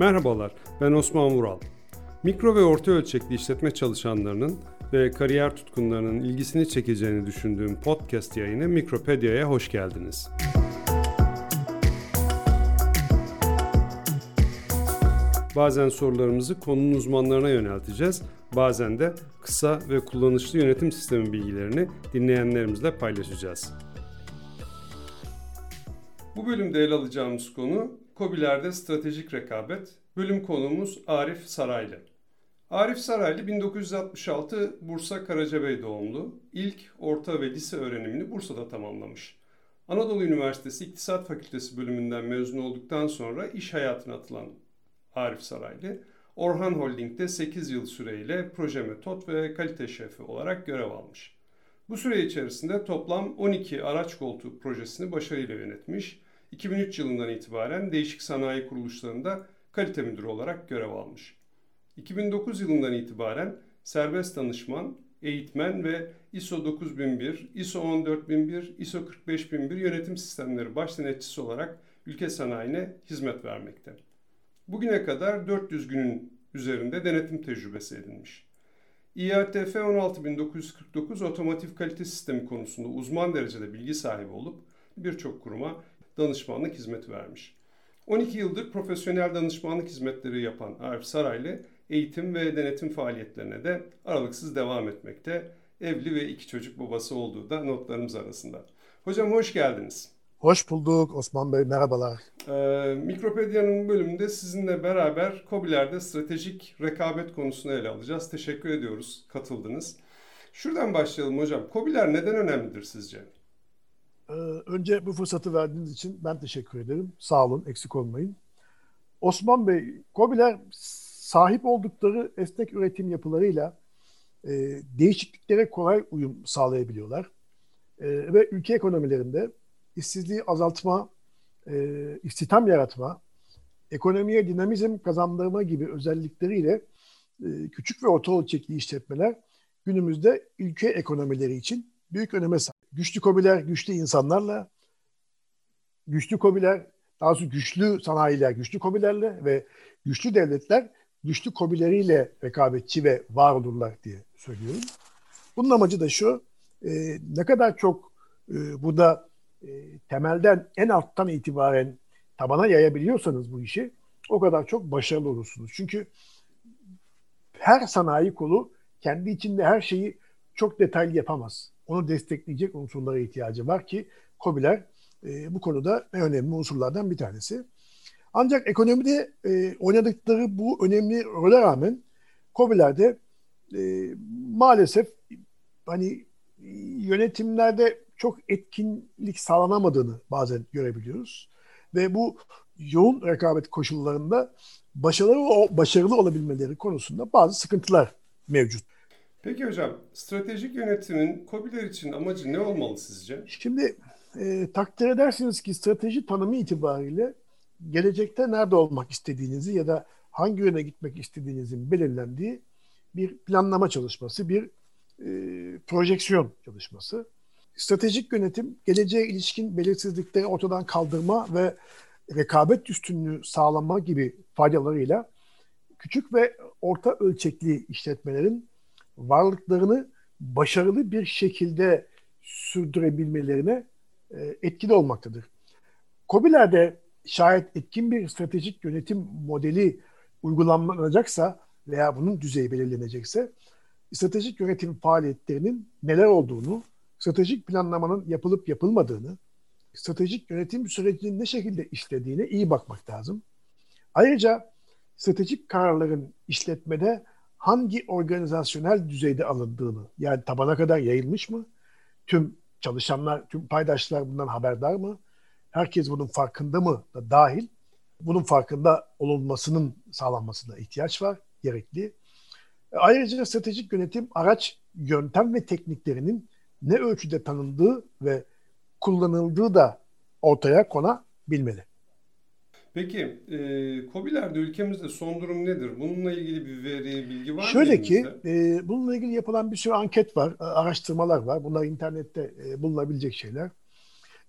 Merhabalar, ben Osman Vural. Mikro ve orta ölçekli işletme çalışanlarının ve kariyer tutkunlarının ilgisini çekeceğini düşündüğüm podcast yayını Mikropedia'ya hoş geldiniz. Bazen sorularımızı konunun uzmanlarına yönelteceğiz. Bazen de kısa ve kullanışlı yönetim sistemi bilgilerini dinleyenlerimizle paylaşacağız. Bu bölümde ele alacağımız konu COBİ'lerde stratejik rekabet. Bölüm konuğumuz Arif Saraylı. Arif Saraylı 1966 Bursa Karacabey doğumlu. İlk orta ve lise öğrenimini Bursa'da tamamlamış. Anadolu Üniversitesi İktisat Fakültesi bölümünden mezun olduktan sonra iş hayatına atılan Arif Saraylı, Orhan Holding'de 8 yıl süreyle proje metot ve kalite şefi olarak görev almış. Bu süre içerisinde toplam 12 araç koltuğu projesini başarıyla yönetmiş 2003 yılından itibaren değişik sanayi kuruluşlarında kalite müdürü olarak görev almış. 2009 yılından itibaren serbest danışman, eğitmen ve ISO 9001, ISO 14001, ISO 45001 yönetim sistemleri baş denetçisi olarak ülke sanayine hizmet vermekte. Bugüne kadar 400 günün üzerinde denetim tecrübesi edinmiş. İATF 16949 otomotiv kalite sistemi konusunda uzman derecede bilgi sahibi olup birçok kuruma danışmanlık hizmeti vermiş. 12 yıldır profesyonel danışmanlık hizmetleri yapan Arif Saraylı eğitim ve denetim faaliyetlerine de aralıksız devam etmekte. Evli ve iki çocuk babası olduğu da notlarımız arasında. Hocam hoş geldiniz. Hoş bulduk Osman Bey, merhabalar. Ee, Mikropedia'nın bölümünde sizinle beraber COBİ'lerde stratejik rekabet konusunu ele alacağız. Teşekkür ediyoruz, katıldınız. Şuradan başlayalım hocam. COBİ'ler neden önemlidir sizce? Ee, önce bu fırsatı verdiğiniz için ben teşekkür ederim. Sağ olun, eksik olmayın. Osman Bey, COBİ'ler sahip oldukları esnek üretim yapılarıyla e, değişikliklere kolay uyum sağlayabiliyorlar. E, ve ülke ekonomilerinde işsizliği azaltma, e, istihdam yaratma, ekonomiye dinamizm kazandırma gibi özellikleriyle e, küçük ve orta ölçekli işletmeler günümüzde ülke ekonomileri için büyük öneme sahip. Güçlü kobiler güçlü insanlarla, güçlü kobiler daha doğrusu güçlü sanayiler güçlü kobilerle ve güçlü devletler güçlü kobileriyle rekabetçi ve var olurlar diye söylüyorum. Bunun amacı da şu, e, ne kadar çok e, burada e, temelden en alttan itibaren tabana yayabiliyorsanız bu işi o kadar çok başarılı olursunuz. Çünkü her sanayi kolu kendi içinde her şeyi çok detaylı yapamaz. Onu destekleyecek unsurlara ihtiyacı var ki COBİ'ler e, bu konuda en önemli unsurlardan bir tanesi. Ancak ekonomide e, oynadıkları bu önemli role rağmen COBİ'lerde e, maalesef hani yönetimlerde çok etkinlik sağlanamadığını bazen görebiliyoruz. Ve bu yoğun rekabet koşullarında başarılı, başarılı olabilmeleri konusunda bazı sıkıntılar mevcut. Peki hocam, stratejik yönetimin COBİ'ler için amacı ne olmalı sizce? Şimdi e, takdir edersiniz ki strateji tanımı itibariyle gelecekte nerede olmak istediğinizi ya da hangi yöne gitmek istediğinizin belirlendiği bir planlama çalışması, bir e, projeksiyon çalışması. Stratejik yönetim geleceğe ilişkin belirsizlikleri ortadan kaldırma ve rekabet üstünlüğü sağlama gibi faydalarıyla küçük ve orta ölçekli işletmelerin varlıklarını başarılı bir şekilde sürdürebilmelerine e, etkili olmaktadır. COBİ'lerde şayet etkin bir stratejik yönetim modeli uygulanacaksa veya bunun düzeyi belirlenecekse stratejik yönetim faaliyetlerinin neler olduğunu, stratejik planlamanın yapılıp yapılmadığını, stratejik yönetim sürecinin ne şekilde işlediğine iyi bakmak lazım. Ayrıca stratejik kararların işletmede hangi organizasyonel düzeyde alındığını, yani tabana kadar yayılmış mı? Tüm çalışanlar, tüm paydaşlar bundan haberdar mı? Herkes bunun farkında mı da dahil? Bunun farkında olunmasının sağlanmasına ihtiyaç var, gerekli. Ayrıca stratejik yönetim araç, yöntem ve tekniklerinin ne ölçüde tanındığı ve kullanıldığı da ortaya konabilmeli. Peki, e, COBİ'lerde ülkemizde son durum nedir? Bununla ilgili bir veri, bilgi var mı? Şöyle ki, e, bununla ilgili yapılan bir sürü anket var, araştırmalar var. Bunlar internette e, bulunabilecek şeyler.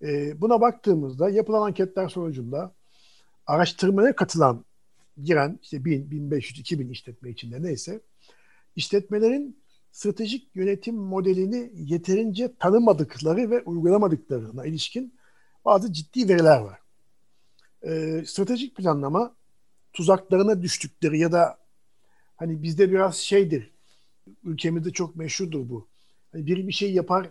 E, buna baktığımızda yapılan anketler sonucunda araştırmaya katılan giren işte 1000, 1500, 2000 işletme içinde neyse işletmelerin stratejik yönetim modelini yeterince tanımadıkları ve uygulamadıklarına ilişkin bazı ciddi veriler var. Ee, stratejik planlama tuzaklarına düştükleri ya da hani bizde biraz şeydir, ülkemizde çok meşhurdur bu. Hani biri bir şey yapar,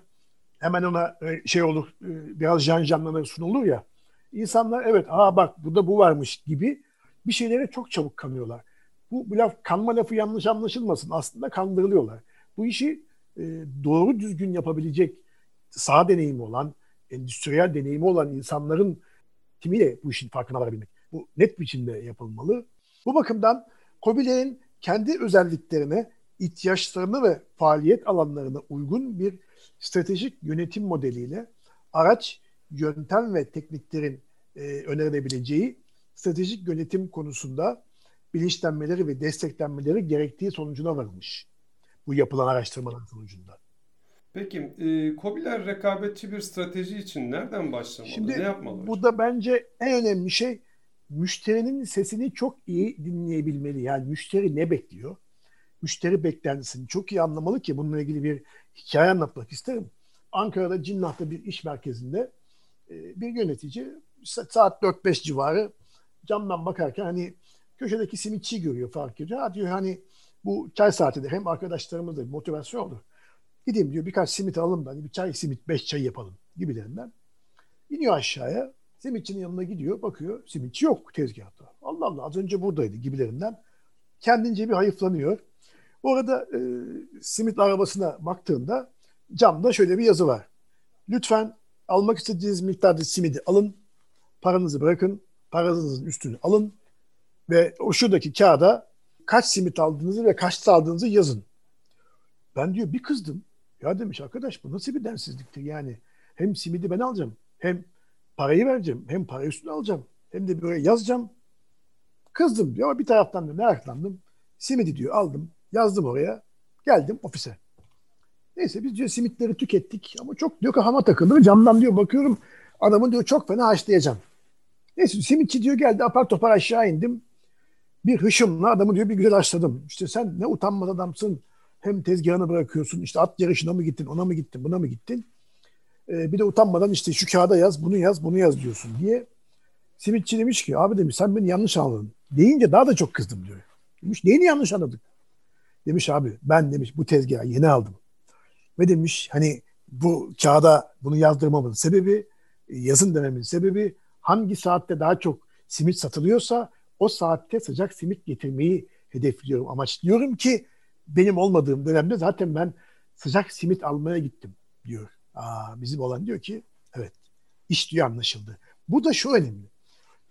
hemen ona e, şey olur, e, biraz jan janlanır sunulur ya. İnsanlar evet, aa bak burada bu varmış gibi bir şeylere çok çabuk kanıyorlar. Bu, bu laf, kanma lafı yanlış anlaşılmasın. Aslında kandırılıyorlar. Bu işi e, doğru düzgün yapabilecek sağ deneyimi olan, endüstriyel deneyimi olan insanların timiyle bu işin farkına varabilmek. Bu net biçimde yapılmalı. Bu bakımdan COBİ'lerin kendi özelliklerine, ihtiyaçlarına ve faaliyet alanlarına uygun bir stratejik yönetim modeliyle araç, yöntem ve tekniklerin e, önerilebileceği stratejik yönetim konusunda bilinçlenmeleri ve desteklenmeleri gerektiği sonucuna varılmış. Bu yapılan araştırmaların sonucunda. Peki, e, COBİ'ler rekabetçi bir strateji için nereden başlamalı? Şimdi, ne yapmalı? Bu da bence en önemli şey müşterinin sesini çok iyi dinleyebilmeli. Yani müşteri ne bekliyor? Müşteri beklentisini çok iyi anlamalı ki bununla ilgili bir hikaye anlatmak isterim. Ankara'da Cinnah'ta bir iş merkezinde e, bir yönetici saat 4-5 civarı camdan bakarken hani köşedeki simitçi görüyor fark ediyor. Ha diyor hani bu çay saatidir hem arkadaşlarımızla bir motivasyon olur. Gideyim diyor birkaç simit alalım da hani bir çay simit beş çay yapalım gibilerinden. İniyor aşağıya simitçinin yanına gidiyor bakıyor simitçi yok tezgahta. Allah Allah az önce buradaydı gibilerinden. Kendince bir hayıflanıyor. Orada e, simit arabasına baktığında camda şöyle bir yazı var. Lütfen almak istediğiniz miktarda simidi alın, paranızı bırakın, paranızın üstünü alın ve o şuradaki kağıda kaç simit aldığınızı ve kaç aldığınızı yazın. Ben diyor bir kızdım. Ya demiş arkadaş bu nasıl bir densizliktir yani. Hem simidi ben alacağım hem parayı vereceğim hem para üstüne alacağım hem de böyle yazacağım. Kızdım diyor ama bir taraftan da meraklandım. Simidi diyor aldım yazdım oraya geldim ofise. Neyse biz diyor simitleri tükettik ama çok diyor kafama takıldı. Camdan diyor bakıyorum adamın diyor çok fena haşlayacağım. Neyse simitçi diyor geldi apar topar aşağı indim. Bir hışımla adamı diyor bir güzel haşladım. İşte sen ne utanmaz adamsın. Hem tezgahını bırakıyorsun. işte at yarışına mı gittin, ona mı gittin, buna mı gittin? Ee, bir de utanmadan işte şu kağıda yaz, bunu yaz, bunu yaz diyorsun diye. Simitçi demiş ki abi demiş sen beni yanlış anladın. Deyince daha da çok kızdım diyor. Demiş neyini yanlış anladık? Demiş abi ben demiş bu tezgahı yeni aldım. Ve demiş hani bu kağıda bunu yazdırmamın sebebi yazın dememin sebebi hangi saatte daha çok simit satılıyorsa o saatte sıcak simit getirmeyi hedefliyorum, amaçlıyorum ki benim olmadığım dönemde zaten ben sıcak simit almaya gittim diyor. Aa, bizim olan diyor ki evet iş diyor anlaşıldı. Bu da şu önemli.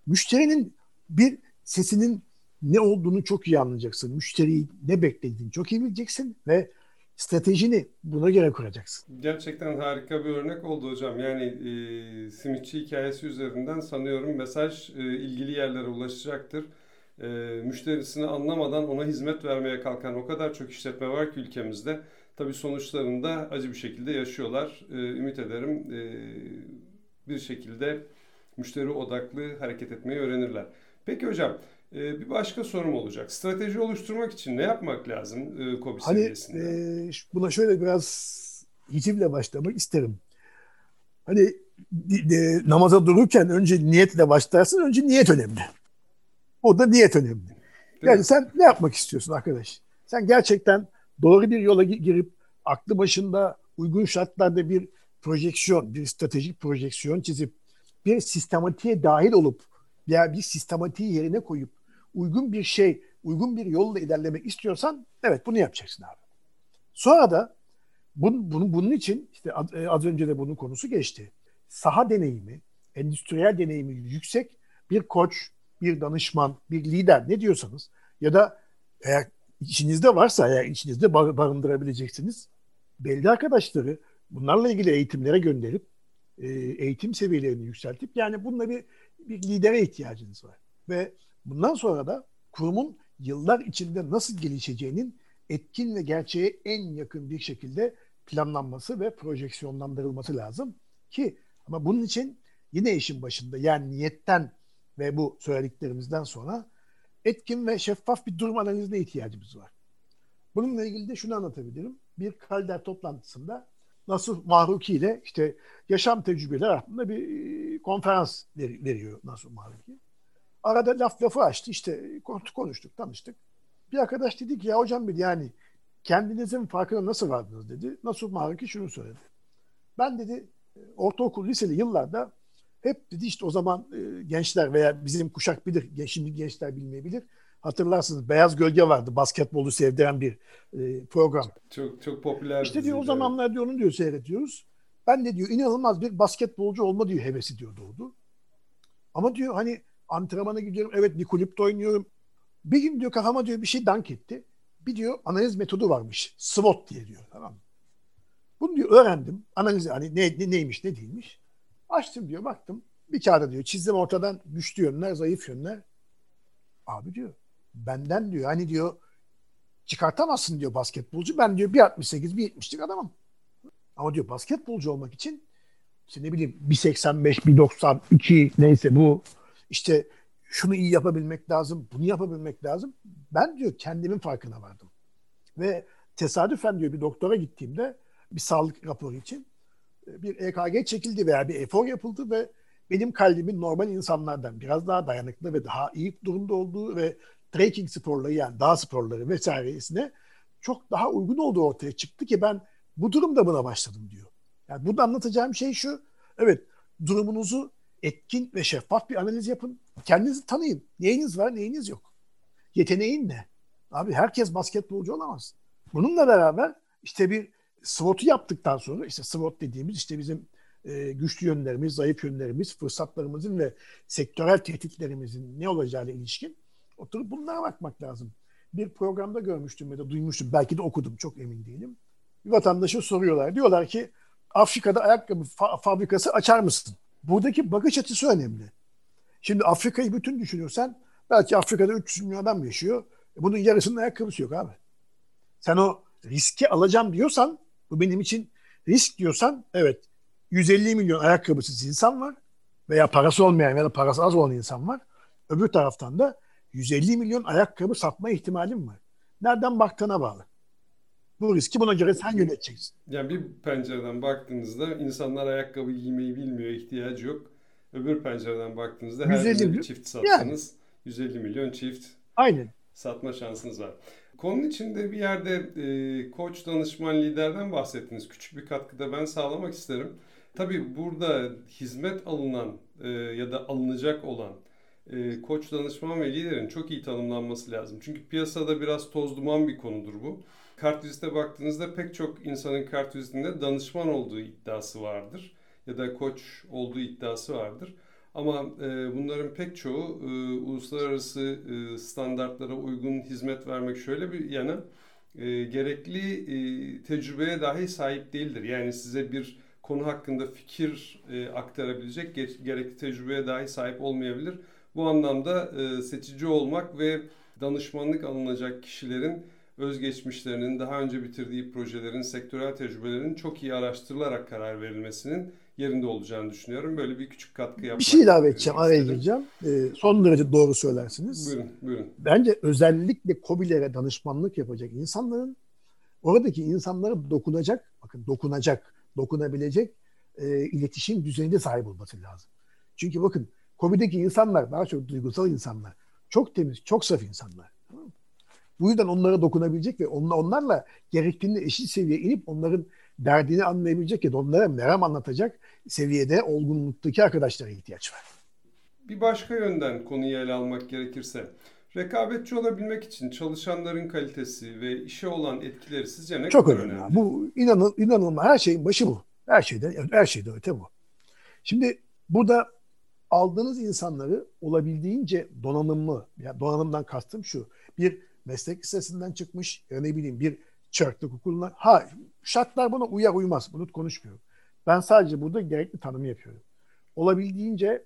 Müşterinin bir sesinin ne olduğunu çok iyi anlayacaksın. Müşteriyi ne beklediğini çok iyi bileceksin ve stratejini buna göre kuracaksın. Gerçekten harika bir örnek oldu hocam. Yani e, simitçi hikayesi üzerinden sanıyorum mesaj e, ilgili yerlere ulaşacaktır. E, müşterisini anlamadan ona hizmet vermeye kalkan o kadar çok işletme var ki ülkemizde. Tabii sonuçlarını da acı bir şekilde yaşıyorlar. E, ümit ederim e, bir şekilde müşteri odaklı hareket etmeyi öğrenirler. Peki hocam ee, bir başka sorum olacak. Strateji oluşturmak için ne yapmak lazım e, KOBİ hani, seviyesinde? E, buna şöyle biraz hicivle başlamak isterim. Hani de, namaza dururken önce niyetle başlarsın. Önce niyet önemli. O da niyet önemli. Değil yani mi? sen ne yapmak istiyorsun arkadaş? Sen gerçekten doğru bir yola girip aklı başında uygun şartlarda bir projeksiyon, bir stratejik projeksiyon çizip bir sistematiğe dahil olup veya bir sistematiği yerine koyup uygun bir şey, uygun bir yolla ilerlemek istiyorsan evet bunu yapacaksın abi. Sonra da bun, bunu, bunun için işte az, e, az önce de bunun konusu geçti. Saha deneyimi, endüstriyel deneyimi yüksek bir koç, bir danışman, bir lider ne diyorsanız ya da eğer içinizde varsa eğer içinizde barındırabileceksiniz belli arkadaşları bunlarla ilgili eğitimlere gönderip e, eğitim seviyelerini yükseltip yani bununla bir, bir lidere ihtiyacınız var. Ve Bundan sonra da kurumun yıllar içinde nasıl gelişeceğinin etkin ve gerçeğe en yakın bir şekilde planlanması ve projeksiyonlandırılması lazım ki ama bunun için yine işin başında yani niyetten ve bu söylediklerimizden sonra etkin ve şeffaf bir durum analizine ihtiyacımız var. Bununla ilgili de şunu anlatabilirim. Bir kalder toplantısında Nasuh Mahruki ile işte yaşam tecrübeleri hakkında bir e, konferans veriyor Nasuh Mahruki. Arada laf lafı açtı işte konuştuk tanıştık. Bir arkadaş dedi ki ya hocam dedi yani kendinizin farkına nasıl vardınız dedi. Nasuh Mahruki şunu söyledi. Ben dedi ortaokul liseli yıllarda hep dedi işte o zaman e, gençler veya bizim kuşak bilir, şimdi gençler bilmeyebilir. Hatırlarsınız Beyaz Gölge vardı basketbolu sevdiren bir e, program. Çok çok popüler. İşte diyor o zamanlar diyor onu diyor seyrediyoruz. Ben de diyor inanılmaz bir basketbolcu olma diyor hevesi diyor doğdu. Ama diyor hani antrenmana gidiyorum evet bir kulüpte oynuyorum. Bir gün diyor kafama diyor bir şey dank etti. Bir diyor analiz metodu varmış. SWOT diye diyor tamam mı? Bunu diyor öğrendim. Analiz hani ne, ne neymiş ne değilmiş. Açtım diyor baktım. Bir kağıda diyor çizdim ortadan güçlü yönler, zayıf yönler. Abi diyor benden diyor hani diyor çıkartamazsın diyor basketbolcu. Ben diyor 1.68, 1.70'lik adamım. Ama diyor basketbolcu olmak için işte ne bileyim 1.85, 1.92 neyse bu işte şunu iyi yapabilmek lazım, bunu yapabilmek lazım. Ben diyor kendimin farkına vardım. Ve tesadüfen diyor bir doktora gittiğimde bir sağlık raporu için bir EKG çekildi veya bir efor yapıldı ve benim kalbimin normal insanlardan biraz daha dayanıklı ve daha iyi durumda olduğu ve trekking sporları yani dağ sporları vesairesine çok daha uygun olduğu ortaya çıktı ki ben bu durumda buna başladım diyor. Yani burada anlatacağım şey şu. Evet durumunuzu etkin ve şeffaf bir analiz yapın. Kendinizi tanıyın. Neyiniz var neyiniz yok. Yeteneğin ne? Abi herkes basketbolcu olamaz. Bununla beraber işte bir SWOT'u yaptıktan sonra işte SWOT dediğimiz işte bizim e, güçlü yönlerimiz, zayıf yönlerimiz, fırsatlarımızın ve sektörel tehditlerimizin ne olacağına ilişkin oturup bunlara bakmak lazım. Bir programda görmüştüm ya da duymuştum. Belki de okudum. Çok emin değilim. Bir vatandaşa soruyorlar. Diyorlar ki Afrika'da ayakkabı fa- fabrikası açar mısın? Buradaki bakış açısı önemli. Şimdi Afrika'yı bütün düşünürsen belki Afrika'da 300 milyon adam yaşıyor. Bunun yarısının ayakkabısı yok abi. Sen o riski alacağım diyorsan bu benim için risk diyorsan evet 150 milyon ayakkabısız insan var veya parası olmayan ya da parası az olan insan var. Öbür taraftan da 150 milyon ayakkabı satma ihtimalim var. Nereden baktığına bağlı. Bu riski buna göre sen yöneteceksin. Yani bir pencereden baktığınızda insanlar ayakkabı giymeyi bilmiyor, ihtiyacı yok. Öbür pencereden baktığınızda her bir çift satsanız yani. 150 milyon çift Aynen. satma şansınız var. Konunun içinde bir yerde e, koç, danışman, liderden bahsettiniz. Küçük bir katkıda ben sağlamak isterim. Tabii burada hizmet alınan e, ya da alınacak olan e, koç, danışman ve liderin çok iyi tanımlanması lazım. Çünkü piyasada biraz toz duman bir konudur bu. Kartvizite baktığınızda pek çok insanın kartvizitinde danışman olduğu iddiası vardır. Ya da koç olduğu iddiası vardır. Ama e, bunların pek çoğu e, uluslararası e, standartlara uygun hizmet vermek şöyle bir yana e, gerekli e, tecrübeye dahi sahip değildir. Yani size bir konu hakkında fikir e, aktarabilecek gerekli tecrübeye dahi sahip olmayabilir. Bu anlamda e, seçici olmak ve danışmanlık alınacak kişilerin özgeçmişlerinin, daha önce bitirdiği projelerin, sektörel tecrübelerinin çok iyi araştırılarak karar verilmesinin yerinde olacağını düşünüyorum. Böyle bir küçük katkı yapmak Bir şey ilave edeceğim, araya gireceğim. Ee, son derece doğru söylersiniz. Buyurun, buyurun. Bence özellikle COBİ'lere danışmanlık yapacak insanların oradaki insanlara dokunacak, bakın dokunacak, dokunabilecek e, iletişim düzeyinde sahip olması lazım. Çünkü bakın COBİ'deki insanlar daha çok duygusal insanlar. Çok temiz, çok saf insanlar. Bu yüzden onlara dokunabilecek ve onlarla gerektiğinde eşit seviyeye inip onların derdini anlayabilecek ya da onlara meram anlatacak seviyede olgunluktaki arkadaşlara ihtiyaç var. Bir başka yönden konuyu ele almak gerekirse rekabetçi olabilmek için çalışanların kalitesi ve işe olan etkileri sizce ne Çok kadar önemli. önemli? Bu inanıl, inanılmaz her şeyin başı bu. Her şeyde her şeyde öte bu. Şimdi burada aldığınız insanları olabildiğince donanımlı, yani donanımdan kastım şu. Bir meslek lisesinden çıkmış ya ne bileyim bir çarklık okulundan. Ha şartlar buna uyar uymaz. Bunu konuşmuyorum. Ben sadece burada gerekli tanımı yapıyorum. Olabildiğince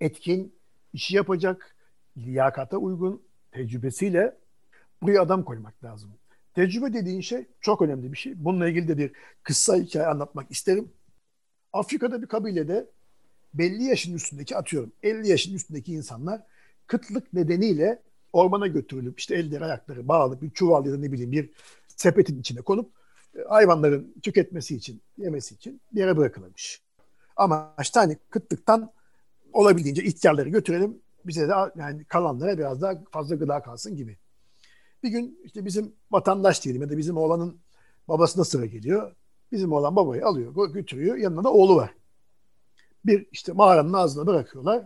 etkin, işi yapacak, liyakata uygun, tecrübesiyle buraya adam koymak lazım. Tecrübe dediğin şey çok önemli bir şey. Bununla ilgili de bir kısa hikaye anlatmak isterim. Afrika'da bir kabilede belli yaşın üstündeki atıyorum 50 yaşın üstündeki insanlar kıtlık nedeniyle ormana götürülüp işte elleri ayakları bağlı bir çuval ya da ne bileyim bir sepetin içine konup e, hayvanların tüketmesi için, yemesi için bir yere bırakılmış. Ama işte hani kıtlıktan olabildiğince ihtiyarları götürelim. Bize de yani kalanlara biraz daha fazla gıda kalsın gibi. Bir gün işte bizim vatandaş diyelim ya da bizim oğlanın babasına sıra geliyor. Bizim oğlan babayı alıyor, götürüyor. Yanında da oğlu var. Bir işte mağaranın ağzına bırakıyorlar.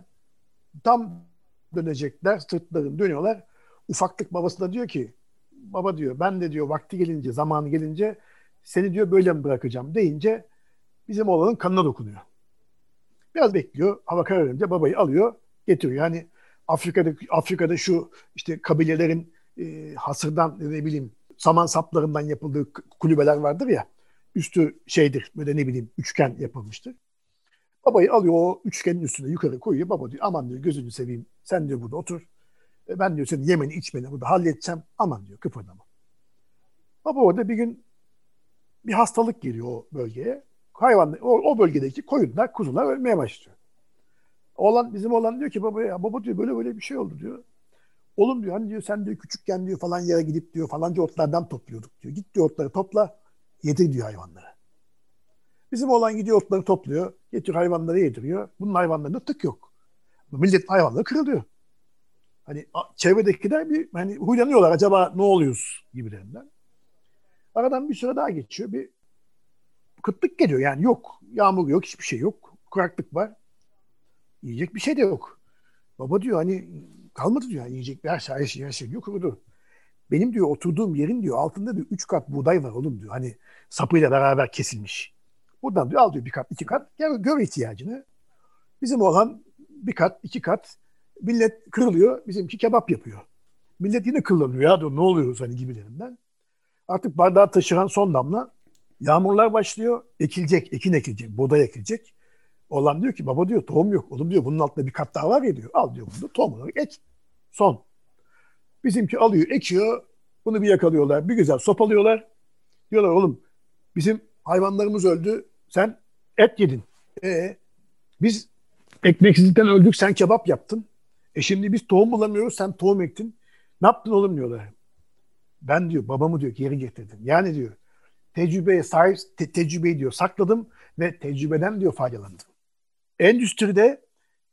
Tam dönecekler, sırtlarını dönüyorlar. Ufaklık babası da diyor ki, baba diyor ben de diyor vakti gelince, zamanı gelince seni diyor böyle mi bırakacağım deyince bizim oğlanın kanına dokunuyor. Biraz bekliyor. Hava kararınca babayı alıyor, getiriyor. Yani Afrika'da Afrika'da şu işte kabilelerin e, hasırdan ne bileyim saman saplarından yapıldığı kulübeler vardır ya. Üstü şeydir böyle ne bileyim üçgen yapılmıştır. Babayı alıyor o üçgenin üstüne yukarı koyuyor. Baba diyor aman diyor gözünü seveyim sen diyor burada otur. E, ben diyor senin yemeni içmeni burada halledeceğim. Aman diyor kıpırdama. Baba orada bir gün bir hastalık geliyor o bölgeye. Hayvan o, o bölgedeki koyunlar, kuzular ölmeye başlıyor. Oğlan bizim oğlan diyor ki baba ya baba diyor böyle böyle bir şey oldu diyor. Oğlum diyor hani diyor sen diyor küçükken diyor falan yere gidip diyor falanca otlardan topluyorduk diyor. Git diyor otları topla yedir diyor hayvanlara. Bizim oğlan gidiyor otları topluyor. Getiriyor hayvanları yediriyor. Bunun hayvanlarında tık yok. Millet hayvanları kırılıyor. Hani çevredekiler bir hani huylanıyorlar acaba ne oluyoruz gibilerinden. Aradan bir süre daha geçiyor. Bir kıtlık geliyor yani yok. Yağmur yok, hiçbir şey yok. Kuraklık var. Yiyecek bir şey de yok. Baba diyor hani kalmadı diyor. Yani yiyecek bir her şey, her şey, her şey diyor kurudu. Benim diyor oturduğum yerin diyor altında diyor üç kat buğday var oğlum diyor. Hani sapıyla beraber kesilmiş. Buradan diyor al diyor bir kat iki kat gör, gör ihtiyacını. Bizim olan bir kat iki kat millet kırılıyor bizimki kebap yapıyor. Millet yine kırılıyor ya diyor ne oluyoruz hani gibilerinden. Artık bardağı taşıran son damla yağmurlar başlıyor ekilecek ekin ekilecek buğday ekilecek. Olan diyor ki baba diyor tohum yok. Oğlum diyor bunun altında bir kat daha var ya diyor. Al diyor bunu tohumunu ek. Son. Bizimki alıyor ekiyor. Bunu bir yakalıyorlar. Bir güzel sopalıyorlar. Diyorlar oğlum bizim hayvanlarımız öldü. Sen et yedin. E, biz ekmeksizlikten öldük sen kebap yaptın. E şimdi biz tohum bulamıyoruz sen tohum ektin. Ne yaptın oğlum diyorlar. Ben diyor babamı diyor geri getirdim. Yani diyor tecrübeye sahip te- tecrübeyi diyor sakladım ve tecrübeden diyor faydalandım. Endüstride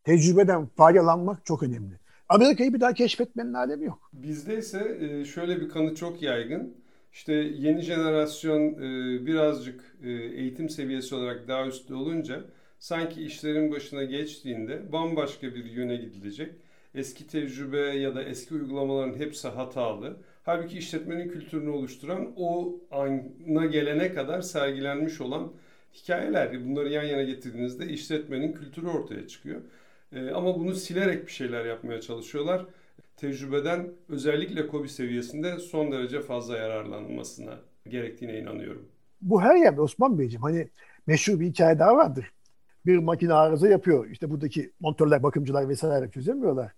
tecrübeden faydalanmak çok önemli. Amerika'yı bir daha keşfetmenin alemi yok. Bizde ise e, şöyle bir kanı çok yaygın. İşte yeni jenerasyon e, birazcık e, eğitim seviyesi olarak daha üstte olunca sanki işlerin başına geçtiğinde bambaşka bir yöne gidilecek. Eski tecrübe ya da eski uygulamaların hepsi hatalı. Halbuki işletmenin kültürünü oluşturan o ana gelene kadar sergilenmiş olan hikayeler. Bunları yan yana getirdiğinizde işletmenin kültürü ortaya çıkıyor. E, ama bunu silerek bir şeyler yapmaya çalışıyorlar. Tecrübeden özellikle COBI seviyesinde son derece fazla yararlanılmasına gerektiğine inanıyorum. Bu her yerde Osman Beyciğim hani meşhur bir hikaye daha vardır. Bir makine arıza yapıyor. İşte buradaki montörler, bakımcılar vesaire çözemiyorlar.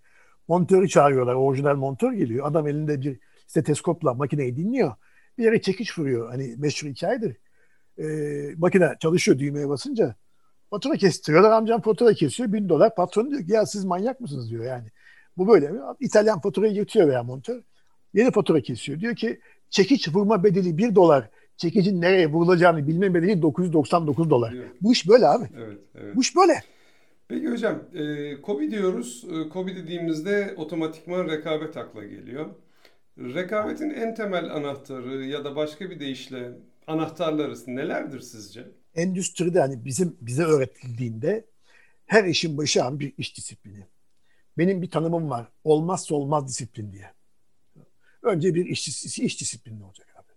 Montörü çağırıyorlar. Orijinal montör geliyor. Adam elinde bir steteskopla makineyi dinliyor. Bir yere çekiç vuruyor. Hani meşhur hikayedir. Ee, makine çalışıyor düğmeye basınca. Fatura kestiriyorlar. Amcam fatura kesiyor. Bin dolar. Patron diyor ki ya siz manyak mısınız diyor yani. Bu böyle. İtalyan faturayı yırtıyor veya montör. Yeni fatura kesiyor. Diyor ki çekiç vurma bedeli 1 dolar. Çekicin nereye vurulacağını bilme bedeli 999 dolar. Evet. Bu iş böyle abi. Evet, evet. Bu iş böyle. Peki hocam, e, KOBİ diyoruz. E, KOBİ dediğimizde otomatikman rekabet akla geliyor. Rekabetin en temel anahtarı ya da başka bir deyişle anahtarları nelerdir sizce? Endüstride hani bizim bize öğretildiğinde her işin başı abi bir iş disiplini. Benim bir tanımım var. Olmazsa olmaz disiplin diye. Önce bir iş, iş disiplini olacak abi.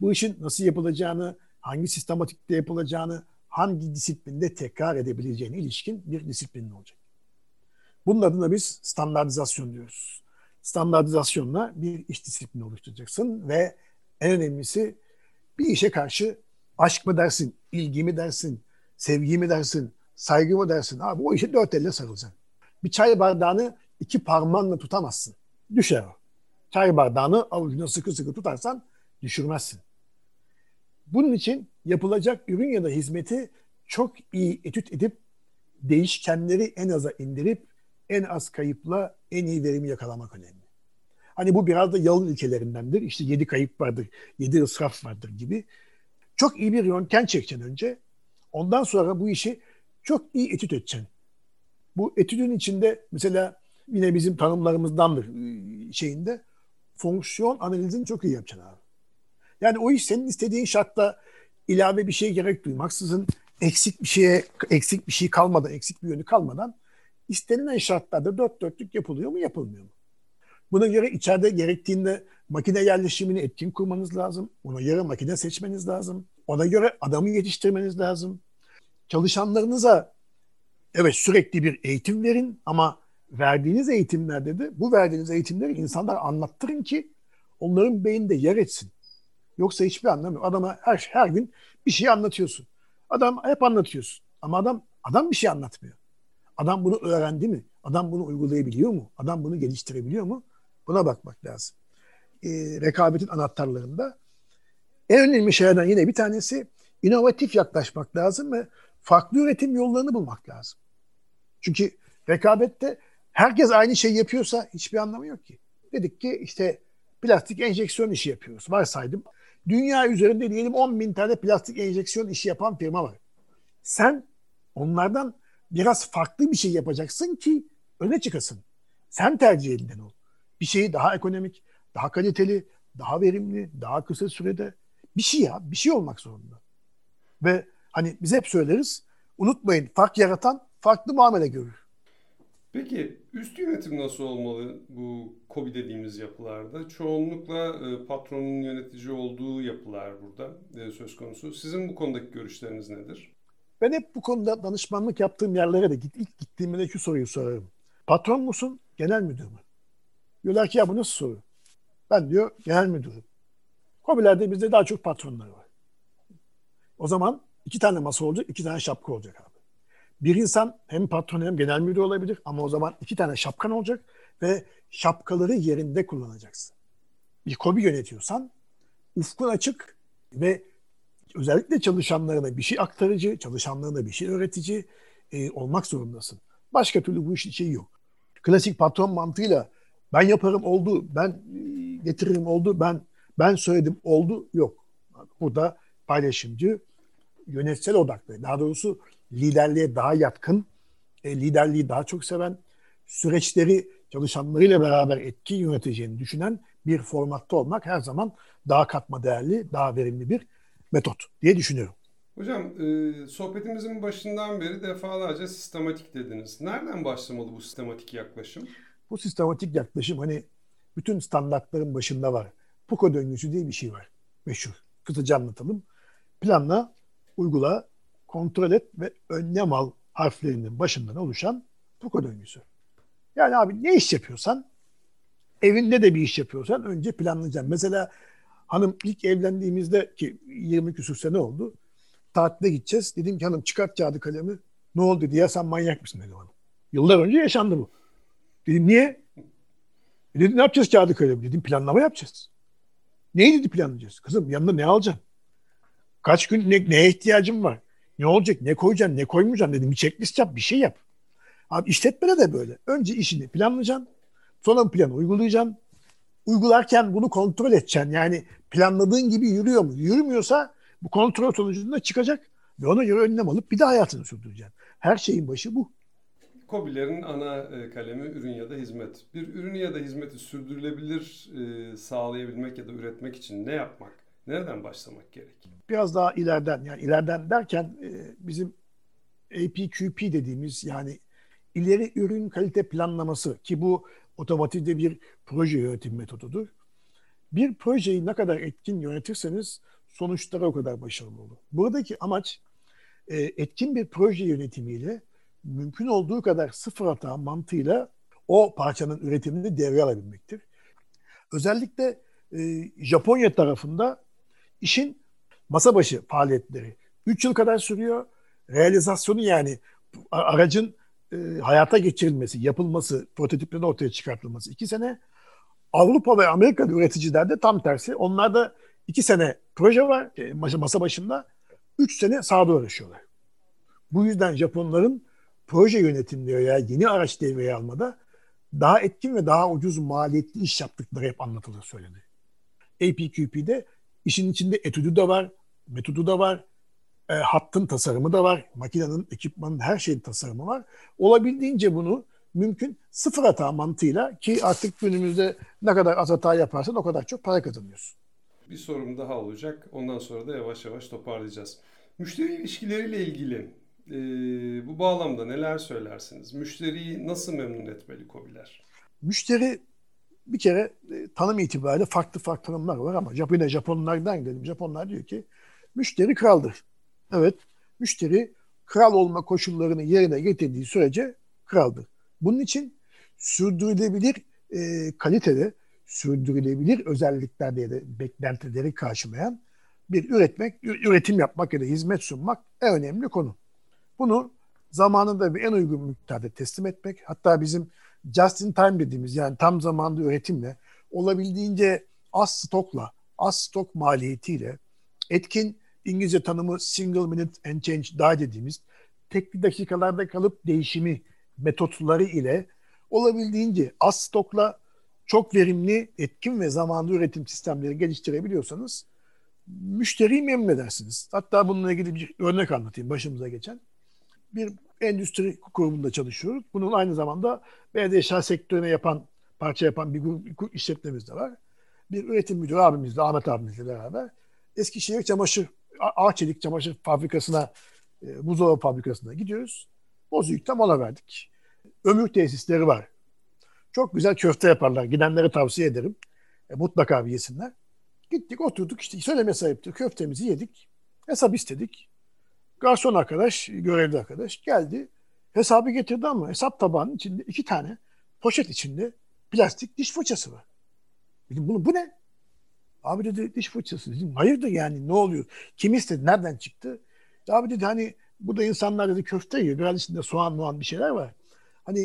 Bu işin nasıl yapılacağını, hangi sistematikte yapılacağını, hangi disiplinde tekrar edebileceğine ilişkin bir disiplin olacak. Bunun adına biz standartizasyon diyoruz. Standartizasyonla bir iş disiplini oluşturacaksın ve en önemlisi bir işe karşı aşk mı dersin, ilgi mi dersin, sevgi mi dersin, saygı mı dersin? Abi o işe dört elle sarılacaksın. Bir çay bardağını iki parmağınla tutamazsın. Düşer o. Çay bardağını avucuna sıkı sıkı tutarsan düşürmezsin. Bunun için yapılacak ürün ya da hizmeti çok iyi etüt edip değişkenleri en aza indirip en az kayıpla en iyi verimi yakalamak önemli. Hani bu biraz da yalın ülkelerindendir. İşte yedi kayıp vardır, yedi ısraf vardır gibi. Çok iyi bir yöntem çekeceksin önce. Ondan sonra bu işi çok iyi etüt edeceksin. Bu etüdün içinde mesela yine bizim tanımlarımızdandır ıı, şeyinde fonksiyon analizini çok iyi yapacaksın abi. Yani o iş senin istediğin şartta ilave bir şey gerek duymaksızın eksik bir şeye eksik bir şey kalmadan, eksik bir yönü kalmadan istenilen şartlarda dört dörtlük yapılıyor mu, yapılmıyor mu? Buna göre içeride gerektiğinde makine yerleşimini etkin kurmanız lazım. Ona göre makine seçmeniz lazım. Ona göre adamı yetiştirmeniz lazım. Çalışanlarınıza evet sürekli bir eğitim verin ama verdiğiniz eğitimlerde de bu verdiğiniz eğitimleri insanlar anlattırın ki onların beyinde yer etsin. Yoksa hiçbir anlamı yok. Adama her, her gün bir şey anlatıyorsun. Adam hep anlatıyorsun. Ama adam adam bir şey anlatmıyor. Adam bunu öğrendi mi? Adam bunu uygulayabiliyor mu? Adam bunu geliştirebiliyor mu? Buna bakmak lazım. E, rekabetin anahtarlarında en önemli şeylerden yine bir tanesi inovatif yaklaşmak lazım ve farklı üretim yollarını bulmak lazım. Çünkü rekabette herkes aynı şey yapıyorsa hiçbir anlamı yok ki. Dedik ki işte plastik enjeksiyon işi yapıyoruz. Varsaydım. Dünya üzerinde diyelim 10 bin tane plastik enjeksiyon işi yapan firma var. Sen onlardan biraz farklı bir şey yapacaksın ki öne çıkasın. Sen tercih elinden ol. Bir şeyi daha ekonomik, daha kaliteli, daha verimli, daha kısa sürede bir şey ya, bir şey olmak zorunda. Ve hani biz hep söyleriz, unutmayın fark yaratan farklı muamele görür. Peki üst yönetim nasıl olmalı bu KOBİ dediğimiz yapılarda? Çoğunlukla e, patronun yönetici olduğu yapılar burada e, söz konusu. Sizin bu konudaki görüşleriniz nedir? Ben hep bu konuda danışmanlık yaptığım yerlere de ilk gittiğimde de şu soruyu sorarım. Patron musun, genel müdür mü? Diyorlar ki ya bu nasıl soru? Ben diyor genel müdürüm. Kobilerde bizde daha çok patronlar var. O zaman iki tane masa olacak, iki tane şapka olacak abi. Bir insan hem patron hem genel müdür olabilir ama o zaman iki tane şapkan olacak ve şapkaları yerinde kullanacaksın. Bir kobi yönetiyorsan ufkun açık ve özellikle çalışanlarına bir şey aktarıcı, çalışanlarına bir şey öğretici e, olmak zorundasın. Başka türlü bu işin şeyi yok. Klasik patron mantığıyla ben yaparım oldu, ben e, getiririm oldu, ben ben söyledim oldu yok. Burada paylaşımcı, yönetsel odaklı, daha doğrusu liderliğe daha yatkın, e, liderliği daha çok seven, süreçleri çalışanlarıyla beraber etki yöneteceğini düşünen bir formatta olmak her zaman daha katma değerli, daha verimli bir metot diye düşünüyorum. Hocam e, sohbetimizin başından beri defalarca sistematik dediniz. Nereden başlamalı bu sistematik yaklaşım? Bu sistematik yaklaşım hani bütün standartların başında var. PUKO döngüsü diye bir şey var. Meşhur. Kısaca anlatalım. Planla, uygula, kontrol et ve önlem al harflerinin başından oluşan PUKO döngüsü. Yani abi ne iş yapıyorsan, evinde de bir iş yapıyorsan önce planlayacaksın. Mesela hanım ilk evlendiğimizde ki 20 küsur sene oldu. Tatile gideceğiz. Dedim ki hanım çıkart kağıdı kalemi. Ne oldu dedi ya sen manyak mısın dedi bana. Yıllar önce yaşandı bu. Dedim niye? E dedi ne yapacağız kağıdı kalemi? Dedim planlama yapacağız. Neyi dedi planlayacağız? Kızım yanında ne alacaksın? Kaç gün ne, neye ihtiyacın var? Ne olacak? Ne koyacaksın? Ne koymayacaksın? Dedim bir checklist yap, bir şey yap. Abi işletmede de böyle. Önce işini planlayacaksın. Sonra planı uygulayacaksın. Uygularken bunu kontrol edeceksin. Yani planladığın gibi yürüyor mu? Yürümüyorsa bu kontrol sonucunda çıkacak ve ona göre önlem alıp bir daha hayatını sürdüreceksin. Her şeyin başı bu. COBİ'lerin ana e, kalemi ürün ya da hizmet. Bir ürünü ya da hizmeti sürdürülebilir e, sağlayabilmek ya da üretmek için ne yapmak, nereden başlamak gerek? Biraz daha ileriden, yani ileriden derken e, bizim APQP dediğimiz yani ileri ürün kalite planlaması ki bu otomotivde bir proje yönetim metodudur. Bir projeyi ne kadar etkin yönetirseniz sonuçları o kadar başarılı olur. Buradaki amaç etkin bir proje yönetimiyle mümkün olduğu kadar sıfır hata mantığıyla o parçanın üretimini devreye alabilmektir. Özellikle e, Japonya tarafında işin masa başı faaliyetleri 3 yıl kadar sürüyor. Realizasyonu yani aracın e, hayata geçirilmesi, yapılması, prototiplerin ortaya çıkartılması 2 sene. Avrupa ve Amerika'da üreticilerde tam tersi. Onlarda 2 sene proje var e, masa başında. 3 sene sahada uğraşıyorlar. Bu yüzden Japonların proje yönetiminde veya yeni araç devreye almada daha etkin ve daha ucuz maliyetli iş yaptıkları hep anlatılır söyledi. APQP'de işin içinde etüdü de var, metodu da var, e, hattın tasarımı da var, makinenin, ekipmanın her şeyin tasarımı var. Olabildiğince bunu mümkün sıfır hata mantığıyla ki artık günümüzde ne kadar az hata yaparsan o kadar çok para kazanıyorsun. Bir sorum daha olacak. Ondan sonra da yavaş yavaş toparlayacağız. Müşteri ilişkileriyle ilgili e, bu bağlamda neler söylersiniz? Müşteriyi nasıl memnun etmeli COBİ'ler? Müşteri bir kere e, tanım itibariyle farklı farklı tanımlar var ama Japonya Japonlardan gidelim. Japonlar diyor ki müşteri kraldır. Evet, müşteri kral olma koşullarını yerine getirdiği sürece kraldır. Bunun için sürdürülebilir e, kalitede, sürdürülebilir özelliklerde ya da beklentileri karşılayan bir üretmek, üretim yapmak ya da hizmet sunmak en önemli konu. Bunu zamanında ve en uygun miktarda teslim etmek, hatta bizim just in time dediğimiz yani tam zamanlı üretimle, olabildiğince az stokla, az stok maliyetiyle, etkin İngilizce tanımı single minute and change die dediğimiz tek dakikalarda kalıp değişimi metotları ile olabildiğince az stokla çok verimli, etkin ve zamanlı üretim sistemleri geliştirebiliyorsanız müşteriyi memnun edersiniz. Hatta bununla ilgili bir örnek anlatayım başımıza geçen. Bir endüstri kurumunda çalışıyoruz. Bunun aynı zamanda beyaz eşya sektörüne yapan, parça yapan bir grup işletmemiz de var. Bir üretim müdürü abimizle, Ahmet abimizle beraber Eskişehir çamaşır, Ağçelik çamaşır fabrikasına, e, buzdolabı fabrikasına gidiyoruz. Bozüyük'te mola verdik. Ömür tesisleri var. Çok güzel köfte yaparlar. Gidenlere tavsiye ederim. E, mutlaka bir yesinler. Gittik oturduk işte söyleme sahipti. Köftemizi yedik. Hesap istedik. Garson arkadaş, görevli arkadaş geldi. Hesabı getirdi ama hesap tabağının içinde iki tane poşet içinde plastik diş fırçası var. Dedim bunu bu ne? Abi dedi diş fırçası. Dedim hayırdır yani ne oluyor? Kim istedi? Nereden çıktı? Abi dedi hani bu da insanlar dedi köfte yiyor. Biraz içinde soğan muğan bir şeyler var. Hani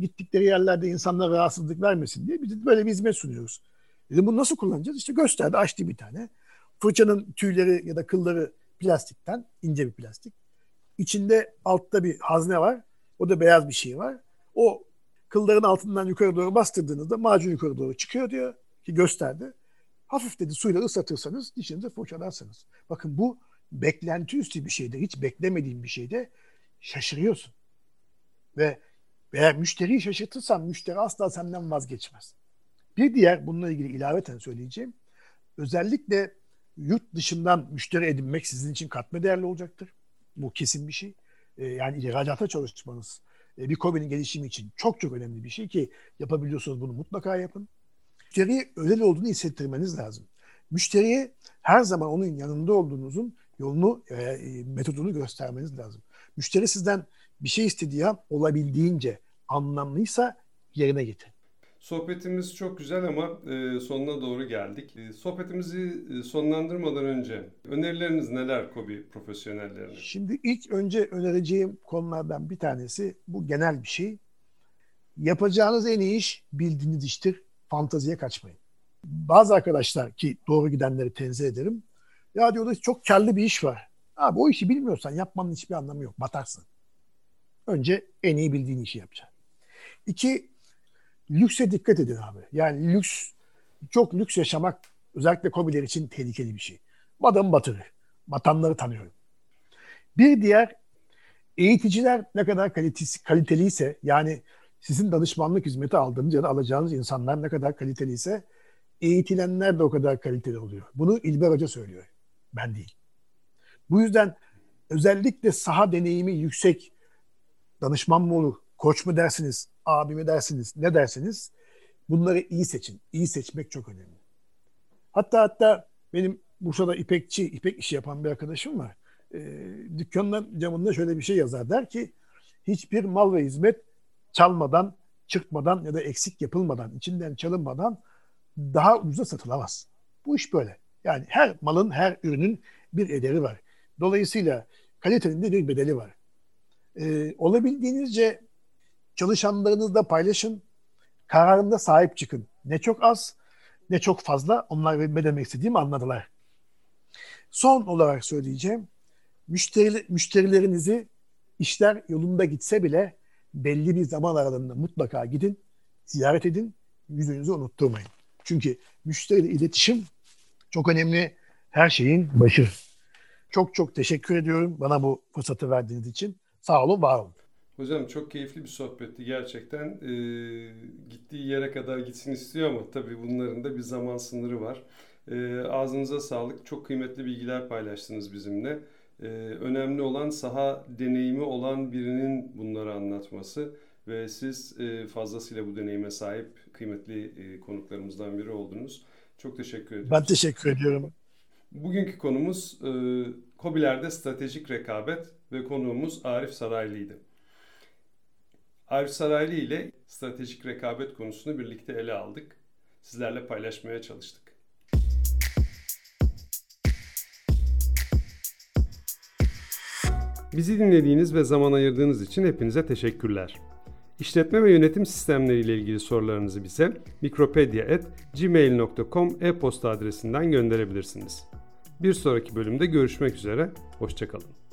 gittikleri yerlerde insanlara rahatsızlık vermesin diye biz böyle bir hizmet sunuyoruz. Dedim bunu nasıl kullanacağız? İşte gösterdi açtı bir tane. Fırçanın tüyleri ya da kılları plastikten, ince bir plastik. İçinde altta bir hazne var. O da beyaz bir şey var. O kılların altından yukarı doğru bastırdığınızda macun yukarı doğru çıkıyor diyor ki gösterdi. Hafif dedi suyla ıslatırsanız dişinizi fırçalarsınız. Bakın bu beklenti üstü bir şeyde, hiç beklemediğin bir şeyde şaşırıyorsun. Ve eğer müşteriyi şaşırtırsan müşteri asla senden vazgeçmez. Bir diğer bununla ilgili ilaveten söyleyeceğim. Özellikle yurt dışından müşteri edinmek sizin için katma değerli olacaktır. Bu kesin bir şey. Ee, yani ihracata çalışmanız e, bir COBİ'nin gelişimi için çok çok önemli bir şey ki yapabiliyorsanız bunu mutlaka yapın. Müşteriye özel olduğunu hissettirmeniz lazım. Müşteriye her zaman onun yanında olduğunuzun yolunu, e, e, metodunu göstermeniz lazım. Müşteri sizden bir şey istediği an olabildiğince anlamlıysa yerine getirin. Sohbetimiz çok güzel ama e, sonuna doğru geldik. E, sohbetimizi e, sonlandırmadan önce önerileriniz neler KOBİ profesyonellerine? Şimdi ilk önce önereceğim konulardan bir tanesi bu genel bir şey. Yapacağınız en iyi iş bildiğiniz iştir. Fantaziye kaçmayın. Bazı arkadaşlar ki doğru gidenleri tenzih ederim. Ya diyorlar çok karlı bir iş var. Abi o işi bilmiyorsan yapmanın hiçbir anlamı yok. Batarsın. Önce en iyi bildiğin işi yapacaksın. İki, lükse dikkat edin abi. Yani lüks, çok lüks yaşamak özellikle kobiler için tehlikeli bir şey. Adam batırır. Batanları tanıyorum. Bir diğer eğiticiler ne kadar kalitesi, kaliteliyse yani sizin danışmanlık hizmeti aldığınız ya da alacağınız insanlar ne kadar kaliteliyse eğitilenler de o kadar kaliteli oluyor. Bunu İlber Hoca söylüyor. Ben değil. Bu yüzden özellikle saha deneyimi yüksek danışman mı olur, koç mu dersiniz, abi mi dersiniz, ne dersiniz? Bunları iyi seçin. İyi seçmek çok önemli. Hatta hatta benim Bursa'da ipekçi, ipek işi yapan bir arkadaşım var. E, dükkanın camında şöyle bir şey yazar. Der ki hiçbir mal ve hizmet çalmadan, çırpmadan ya da eksik yapılmadan, içinden çalınmadan daha ucuza satılamaz. Bu iş böyle. Yani her malın, her ürünün bir ederi var. Dolayısıyla kalitenin de bir bedeli var. Ee, olabildiğinizce çalışanlarınızla paylaşın. Kararında sahip çıkın. Ne çok az ne çok fazla. Onlar ne demek istediğimi anladılar. Son olarak söyleyeceğim. Müşteri, müşterilerinizi işler yolunda gitse bile belli bir zaman aralığında mutlaka gidin, ziyaret edin, yüzünüzü unutturmayın. Çünkü müşteriyle iletişim çok önemli her şeyin başı. Çok çok teşekkür ediyorum bana bu fırsatı verdiğiniz için. Sağ olun, var olun. Hocam çok keyifli bir sohbetti gerçekten. Ee, gittiği yere kadar gitsin istiyor ama tabii bunların da bir zaman sınırı var. Ee, ağzınıza sağlık. Çok kıymetli bilgiler paylaştınız bizimle. Ee, önemli olan saha deneyimi olan birinin bunları anlatması ve siz e, fazlasıyla bu deneyime sahip kıymetli e, konuklarımızdan biri oldunuz. Çok teşekkür ederim. Ben teşekkür ediyorum. Bugünkü konumuz e, COBİ'lerde stratejik rekabet ve konuğumuz Arif Saraylı'ydı. Arif Saraylı ile stratejik rekabet konusunu birlikte ele aldık. Sizlerle paylaşmaya çalıştık. Bizi dinlediğiniz ve zaman ayırdığınız için hepinize teşekkürler. İşletme ve yönetim sistemleri ile ilgili sorularınızı bize mikropedia.gmail.com e-posta adresinden gönderebilirsiniz. Bir sonraki bölümde görüşmek üzere, hoşçakalın.